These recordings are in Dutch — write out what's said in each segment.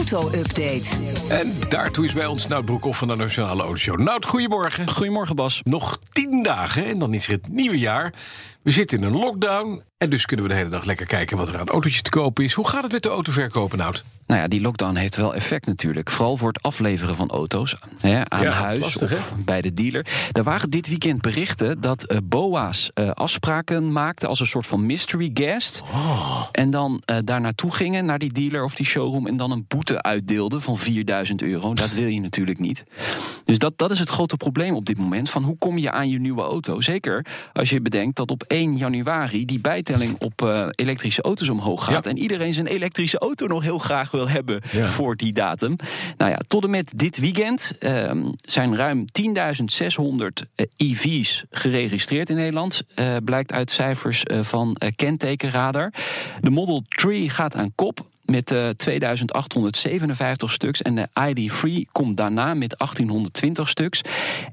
Auto-update. En daartoe is bij ons Nout Broekhoff van de Nationale Autoshow. Nout, goedemorgen. Goedemorgen Bas. Nog tien dagen en dan is er het nieuwe jaar. We zitten in een lockdown en dus kunnen we de hele dag lekker kijken wat er aan autootjes te kopen is. Hoe gaat het met de autoverkopen, Nout? Nou ja, die lockdown heeft wel effect natuurlijk. Vooral voor het afleveren van auto's hè, aan Ja, huis lastig, of bij de dealer. Er waren dit weekend berichten dat eh, BOA's eh, afspraken maakten als een soort van mystery guest. Oh. En dan eh, daar naartoe gingen, naar die dealer of die showroom... en dan een boete uitdeelden van 4000 euro. Dat wil je natuurlijk niet. Dus dat, dat is het grote probleem op dit moment. Van hoe kom je aan je nieuwe auto? Zeker als je bedenkt dat op 1 januari... die bijtelling op eh, elektrische auto's omhoog gaat... Ja. en iedereen zijn elektrische auto nog heel graag wil hebben Ja. voor die datum. Nou ja, tot en met dit weekend ehm, zijn ruim 10.600 eh, EV's geregistreerd in Nederland. eh, blijkt uit cijfers van kentekenradar. De Model 3 gaat aan kop. Met eh 2857 stuks. En de ID3 komt daarna met 1820 stuks.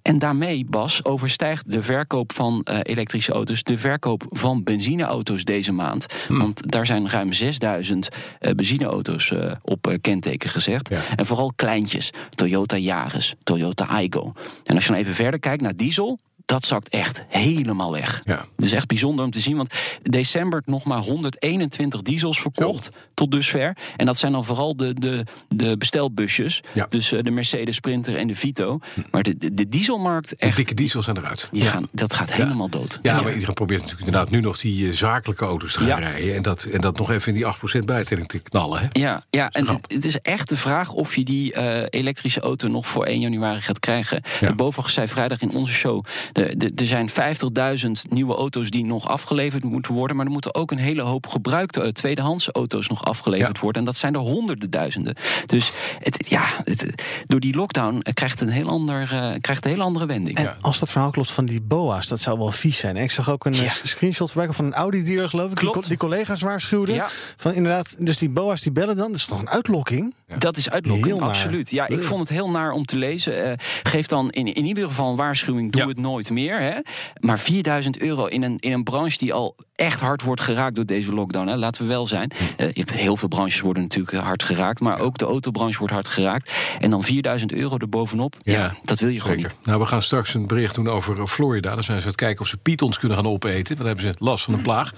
En daarmee, Bas, overstijgt de verkoop van eh, elektrische auto's de verkoop van benzineauto's deze maand. Want daar zijn ruim 6000 eh, benzineauto's eh, op eh, kenteken gezegd. Ja. En vooral kleintjes. Toyota Yaris, Toyota Aygo. En als je dan even verder kijkt naar diesel. Dat zakt echt helemaal weg. Ja. Dus echt bijzonder om te zien. Want december nog maar 121 diesels verkocht tot dusver. En dat zijn dan vooral de, de, de bestelbusjes. Ja. Dus eh, de Mercedes Sprinter en de Vito. Maar de, de, de dieselmarkt De echt... dikke diesels zijn eruit. Die gaan, dat gaat helemaal dood. Ja, maar iedereen probeert natuurlijk inderdaad nu nog die eh, zakelijke auto's te gaan Ja. rijden. En dat, en dat nog even in die 8% bijtelling te knallen. Hè? Ja, ja en het is echt de vraag of je die eh, elektrische auto nog voor 1 januari gaat krijgen. Ja. De zei vrijdag in onze show: de, de, er zijn 50.000 nieuwe auto's die nog afgeleverd moeten worden. Maar er moeten ook een hele hoop gebruikte eh, tweedehands auto's nog afgeleverd Ja. worden. En dat zijn er honderden duizenden. Dus het, ja, het, door die lockdown eh, krijgt het een heel, ander, eh, krijgt een heel andere wending. En als dat verhaal klopt van die boa's, dat zou wel vies zijn. Ik zag ook een Ja. eh, screenshot voorbij van een Audi-dealer, geloof ik. Die, die collega's waarschuwden. Ja. Van inderdaad, dus die boa's die bellen dan. Dat is toch een uitlokking? Dat is uitlokking, Heel naar. absoluut. Ja, ik vond het heel naar om te lezen. Eh, geef dan in, in ieder geval een waarschuwing, doe Ja. het nooit meer. Hè? Maar 4000 euro in een, in een branche die al echt hard wordt geraakt door deze lockdown. Hè? Laten we wel zijn. Hebt heel veel branches worden natuurlijk eh, hard geraakt. Maar ook de autobranche wordt hard geraakt. En dan 4000 euro erbovenop. Ja, Ja, dat wil je gewoon Zeker. niet. Nou, we gaan straks een bericht doen over eh, Florida. Daar zijn ze aan het kijken of ze pythons kunnen gaan opeten. Dan hebben ze last van een plaag.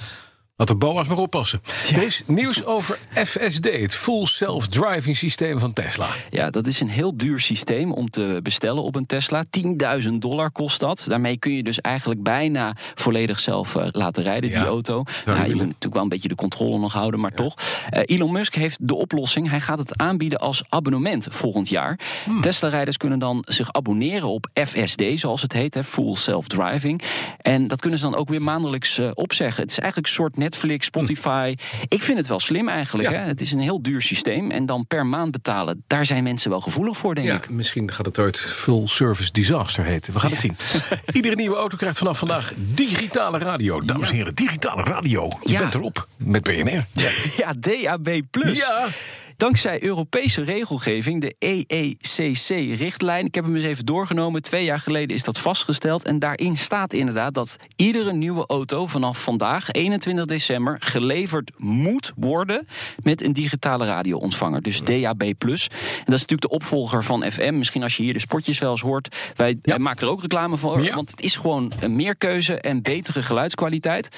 Laat de boa's maar oppassen. Er is nieuws over FSD, het Full Self-Driving systeem van Tesla. Ja, dat is een heel duur systeem om te bestellen op een Tesla. 10.000 dollar kost dat. Daarmee kun je dus eigenlijk bijna volledig zelf eh, laten rijden, Ja, die auto. Ja, je moet willen. natuurlijk wel een beetje de controle nog houden, maar toch. Eh, Elon Musk heeft de oplossing. Hij gaat het aanbieden als abonnement volgend jaar. Hmm. Tesla-rijders kunnen dan zich abonneren op FSD, zoals het heet, hè, Full Self-Driving. En dat kunnen ze dan ook weer maandelijks eh, opzeggen. Het is eigenlijk een soort Netflix, Spotify. Ik vind het wel slim eigenlijk. Ja. Hè? Het is een heel duur systeem. En dan per maand betalen, daar zijn mensen wel gevoelig voor, denk Ja, ik. misschien gaat het ooit Full Service Disaster heten. We gaan het zien. Iedere nieuwe auto krijgt vanaf vandaag digitale radio. Dames en heren, digitale radio. Je bent erop met BNR. Ja, DAB+. Ja. Dankzij Europese regelgeving, de EECC-richtlijn. Ik heb hem eens even doorgenomen. Twee jaar geleden is dat vastgesteld. En daarin staat inderdaad dat iedere nieuwe auto vanaf vandaag, 21 december, geleverd moet worden met een digitale radioontvanger. Dus DAB+. En dat is natuurlijk de opvolger van FM. Misschien als je hier de spotjes wel eens hoort. Wij, wij maken er ook reclame voor. Ja. Want het is gewoon meer keuze en betere geluidskwaliteit.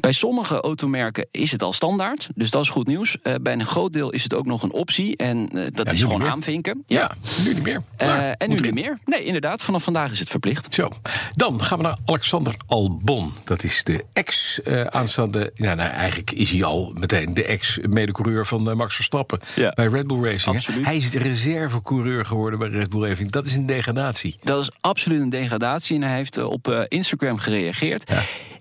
Bij sommige automerken is het al standaard, dus dat is goed nieuws. Eh, bij een groot deel is het ook nog een optie en eh, dat is gewoon aanvinken. Ja, nu niet meer. Eh, en nu niet meer. Nee, inderdaad, vanaf vandaag is het verplicht. Zo, dan gaan we naar Alexander Albon. Dat is de ex-aanstaande... nou, nou, eigenlijk is hij al meteen de ex-medecoureur van Max Verstappen... Ja. bij Red Bull Racing. Absoluut. Hij is de reservecoureur geworden bij Red Bull Racing. Dat is een degradatie. Dat is absoluut een degradatie en hij heeft op Instagram gereageerd.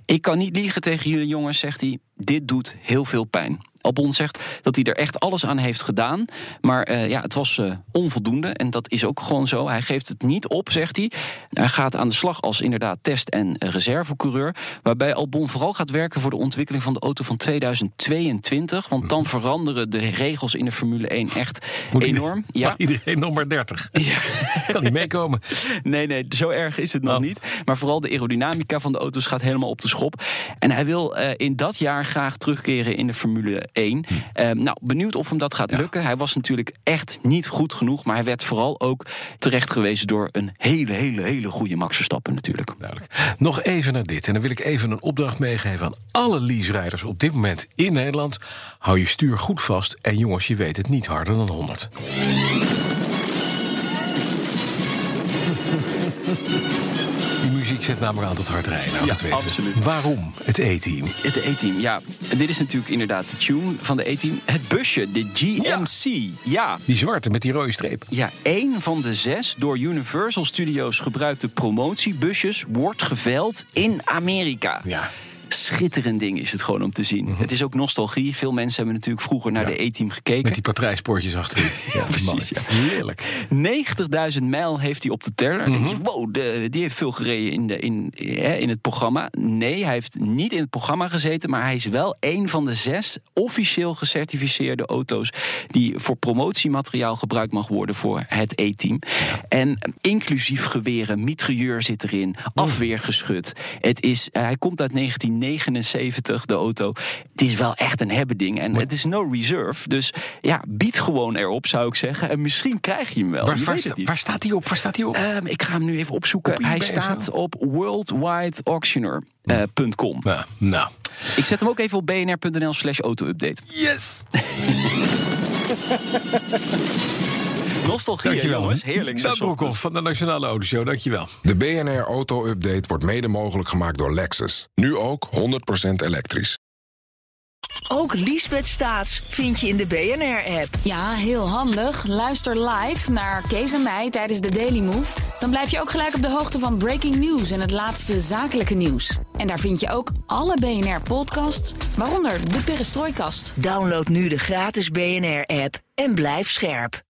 Ik kan niet liegen tegen jullie jongens, zegt hij. Dit doet heel veel pijn. Albon zegt dat hij er echt alles aan heeft gedaan. Maar eh, ja, het was uh, onvoldoende. En dat is ook gewoon zo. Hij geeft het niet op, zegt hij. Hij gaat aan de slag als inderdaad test- en reservecoureur. Waarbij Albon vooral gaat werken voor de ontwikkeling van de auto van 2022. Want dan veranderen de regels in de Formule 1 echt Moet enorm. Ja. Mag iedereen nog maar 30? Ja. kan niet meekomen. Nee, nee, zo erg is het nog Oh. niet. Maar vooral de aerodynamica van de auto's gaat helemaal op de schop. En hij wil uh, in dat jaar graag terugkeren in de Formule 1. Uh, nou, benieuwd of hem dat gaat Ja. lukken. Hij was natuurlijk echt niet goed genoeg. Maar hij werd vooral ook terecht gewezen door een hele, hele, hele goede Max Verstappen natuurlijk. Duidelijk. Nog even naar dit. En dan wil ik even een opdracht meegeven aan alle lease-rijders op dit moment in Nederland. Hou je stuur goed vast. En jongens, je weet het niet harder dan 100. Zet namelijk aan tot hard rijden. nou, Ja, dat absoluut. Waarom het E-team? Het E-team, ja. Dit is natuurlijk inderdaad de tune van de E-team. Het busje, de GMC. Ja. Die zwarte met die rode streep. Ja, één van de zes door Universal Studios gebruikte promotiebusjes wordt geveild in Amerika. Ja. Schitterend ding is het gewoon om te zien. Het is ook nostalgie. Veel mensen hebben natuurlijk vroeger naar Mhm. Ja. de E-team gekeken. Met die patrijspoortjes achterin. Ja, precies, ja. Heerlijk. 90.000 mijl heeft hij op de teller. Denk je, wow, de, die heeft veel gereden in, de, in, in het programma. Nee, hij heeft niet in het programma gezeten... maar hij is wel een van de zes officieel gecertificeerde auto's... die voor promotiemateriaal gebruikt mag worden voor het E-team. En inclusief geweren, mitrailleur zit erin, afweergeschut. Het is, eh, hij komt uit 1979, de auto. Het is wel echt een hebben ding. En het is no reserve. Dus ja, bied gewoon erop, zou ik zeggen. En misschien krijg je hem wel. Waar, Je waar, sta- staat hij op? Waar staat hij op? Ehm, ik ga hem nu even opzoeken. Op Hij staat op worldwideauctioneer.com. nou, nou. Ik zet hem ook even op bnr.nl slash auto-update. Yes! Nostalgie, Dankjewel. jongens. Heerlijk. Dat. Broekhoff van de Nationale Autoshow, dankjewel. De BNR Auto Update wordt mede mogelijk gemaakt door Lexus. Nu ook 100% elektrisch. Ook Liesbeth Staats vind je in de BNR-app. Ja, heel handig. Luister live naar Kees en mij tijdens de Daily Move. Dan blijf je ook gelijk op de hoogte van breaking news en het laatste zakelijke nieuws. En daar vind je ook alle BNR-podcasts, waaronder de Perestrooikast. Download nu de gratis BNR-app en blijf scherp.